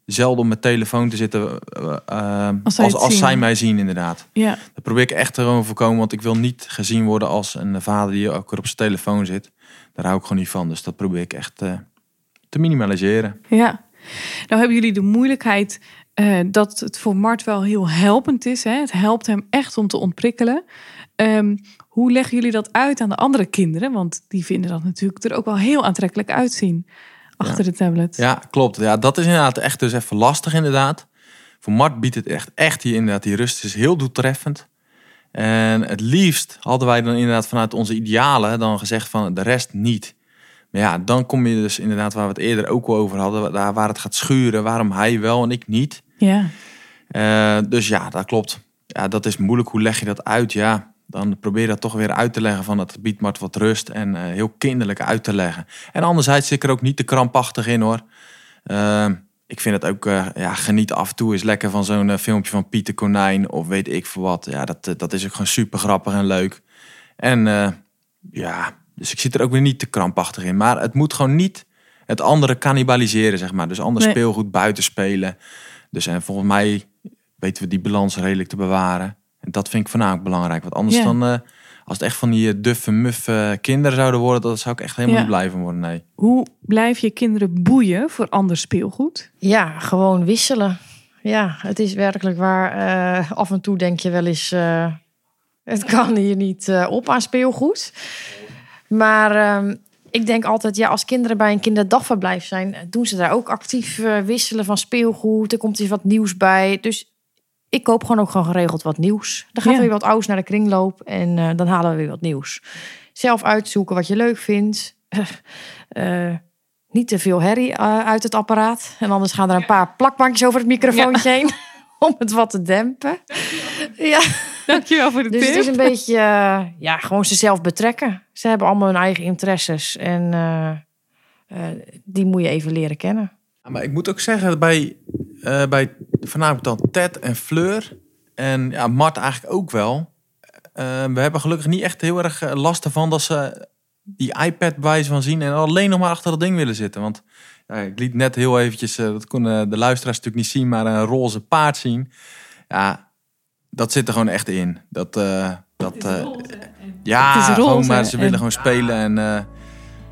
zelden op mijn telefoon te zitten eh, Als als, zij als, mij zien inderdaad. Ja, Dat probeer ik echt te gewoon voorkomen, want ik wil niet gezien worden als een vader die ook weer op zijn telefoon zit. Daar hou ik gewoon niet van. Dus dat probeer ik echt te minimaliseren. ja. Nou hebben jullie de moeilijkheid eh, dat het voor Mart wel heel helpend is. Hè? Het helpt hem echt om te ontprikkelen. Ehm, hoe leggen jullie dat uit aan de andere kinderen? Want die vinden dat natuurlijk er ook wel heel aantrekkelijk uitzien achter de tablet. Ja, klopt. Ja, dat is inderdaad echt dus even lastig inderdaad. Voor Mart biedt het echt, echt die, inderdaad, die rust is heel doeltreffend. En het liefst hadden wij dan inderdaad vanuit onze idealen dan gezegd van de rest niet. Maar ja, dan kom je dus inderdaad waar we het eerder ook al over hadden, daar waar het gaat schuren, waarom hij wel en ik niet. Ja. Eh, dus ja, dat klopt. Ja, dat is moeilijk. Hoe leg je dat uit? Ja, dan probeer dat toch weer uit te leggen van het biedt maar wat rust en eh, heel kinderlijk uit te leggen. En anderzijds zit ik er ook niet te krampachtig in hoor. Eh, ik vind het ook, ja, geniet af en toe eens lekker van zo'n filmpje van Pieter Konijn of weet ik veel wat. Ja, dat, dat is ook gewoon super grappig en leuk. En ja, dus ik zit er ook weer niet te krampachtig in. Maar het moet gewoon niet het andere cannibaliseren, zeg maar. Dus ander Nee. speelgoed buiten spelen. Dus en volgens mij weten we die balans redelijk te bewaren. En dat vind ik voornamelijk belangrijk. Want anders Ja. dan, eh, als het echt van die eh, duffe, muffe kinderen zouden worden, dat zou ik echt helemaal Ja. niet blij van worden. Nee. Hoe blijf je kinderen boeien voor ander speelgoed? Ja, gewoon wisselen. Ja, het is werkelijk waar. eh, af en toe denk je wel eens, eh, het kan hier niet op aan speelgoed. Maar ehm, ik denk altijd, ja, als kinderen bij een kinderdagverblijf zijn, doen ze daar ook actief eh, wisselen van speelgoed. Er komt iets wat nieuws bij. Dus ik koop gewoon ook gewoon geregeld wat nieuws. Dan gaat Ja. er weer wat ouds naar de kringloop en eh, dan halen we weer wat nieuws. Zelf uitzoeken wat je leuk vindt. Eh, niet te veel herrie eh, uit het apparaat. En anders gaan er een paar plakbandjes over het microfoontje heen. Om het wat te dempen. Ja, Dankjewel voor de dus tip. het is een beetje, eh, ja, gewoon ze zelf betrekken. Ze hebben allemaal hun eigen interesses. En eh, eh, die moet je even leren kennen. Maar ik moet ook zeggen, bij, eh, bij voornamelijk dan Ted en Fleur en ja, Mart eigenlijk ook wel. Eh, we hebben gelukkig niet echt heel erg last ervan dat ze die iPad bij van zien en alleen nog maar achter dat ding willen zitten. Want ja, ik liet net heel eventjes, dat konden de luisteraars natuurlijk niet zien, maar een roze paard zien. Ja, dat zit er gewoon echt in. Dat, eh, dat, eh, ja, Het is roze gewoon, maar ze en- willen gewoon spelen. En eh,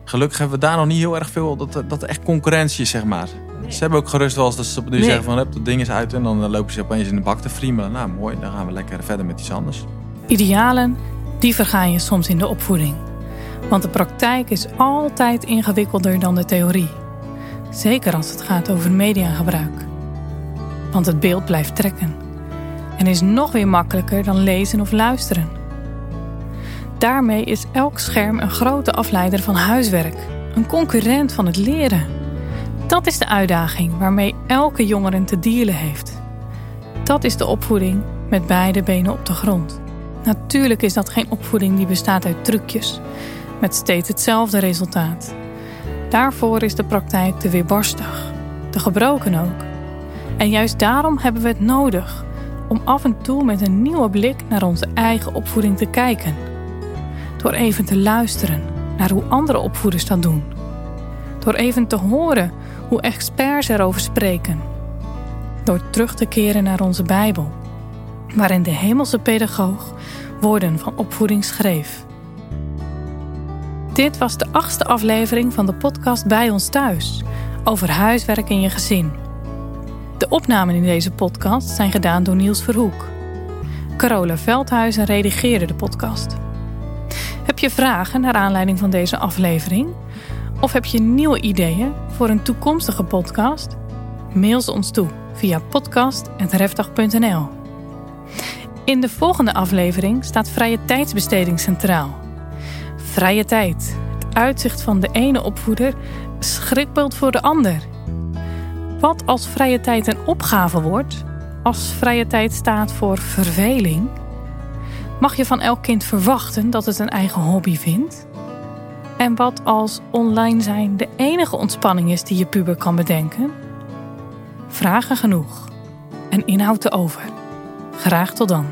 gelukkig hebben we daar nog niet heel erg veel, dat, dat echt concurrentie is, zeg maar. Ze hebben ook gerust wel eens dat ze op nu Nee. zeggen van, dat ding is uit. En dan lopen ze opeens in de bak te friemelen. Nou, mooi, dan gaan we lekker verder met iets anders. Idealen, die vergaan je soms in de opvoeding. Want de praktijk is altijd ingewikkelder dan de theorie. Zeker als het gaat over mediagebruik. Want het beeld blijft trekken. En is nog weer makkelijker dan lezen of luisteren. Daarmee is elk scherm een grote afleider van huiswerk. Een concurrent van het leren. Dat is de uitdaging waarmee elke jongere te dealen heeft. Dat is de opvoeding met beide benen op de grond. Natuurlijk is dat geen opvoeding die bestaat uit trucjes, met steeds hetzelfde resultaat. Daarvoor is de praktijk te weerbarstig, te gebroken ook. En juist daarom hebben we het nodig om af en toe met een nieuwe blik naar onze eigen opvoeding te kijken. Door even te luisteren naar hoe andere opvoeders dat doen. Door even te horen hoe experts erover spreken. Door terug te keren naar onze Bijbel waarin de hemelse pedagoog woorden van opvoeding schreef. Dit was de achtste aflevering van de podcast Bij ons thuis over huiswerk in je gezin. De opnamen in deze podcast zijn gedaan door Niels Verhoek. Carola Veldhuizen redigeerde de podcast. Heb je vragen naar aanleiding van deze aflevering? Of heb je nieuwe ideeën voor een toekomstige podcast? Mail ze ons toe via podcast.refdag.nl. In de volgende aflevering staat vrije tijdsbesteding centraal. Vrije tijd, het uitzicht van de ene opvoeder, schrikbeeld voor de ander. Wat als vrije tijd een opgave wordt, als vrije tijd staat voor verveling? Mag je van elk kind verwachten dat het een eigen hobby vindt? En wat als online zijn de enige ontspanning is die je puber kan bedenken? Vragen genoeg en inhoud te over. Graag tot dan.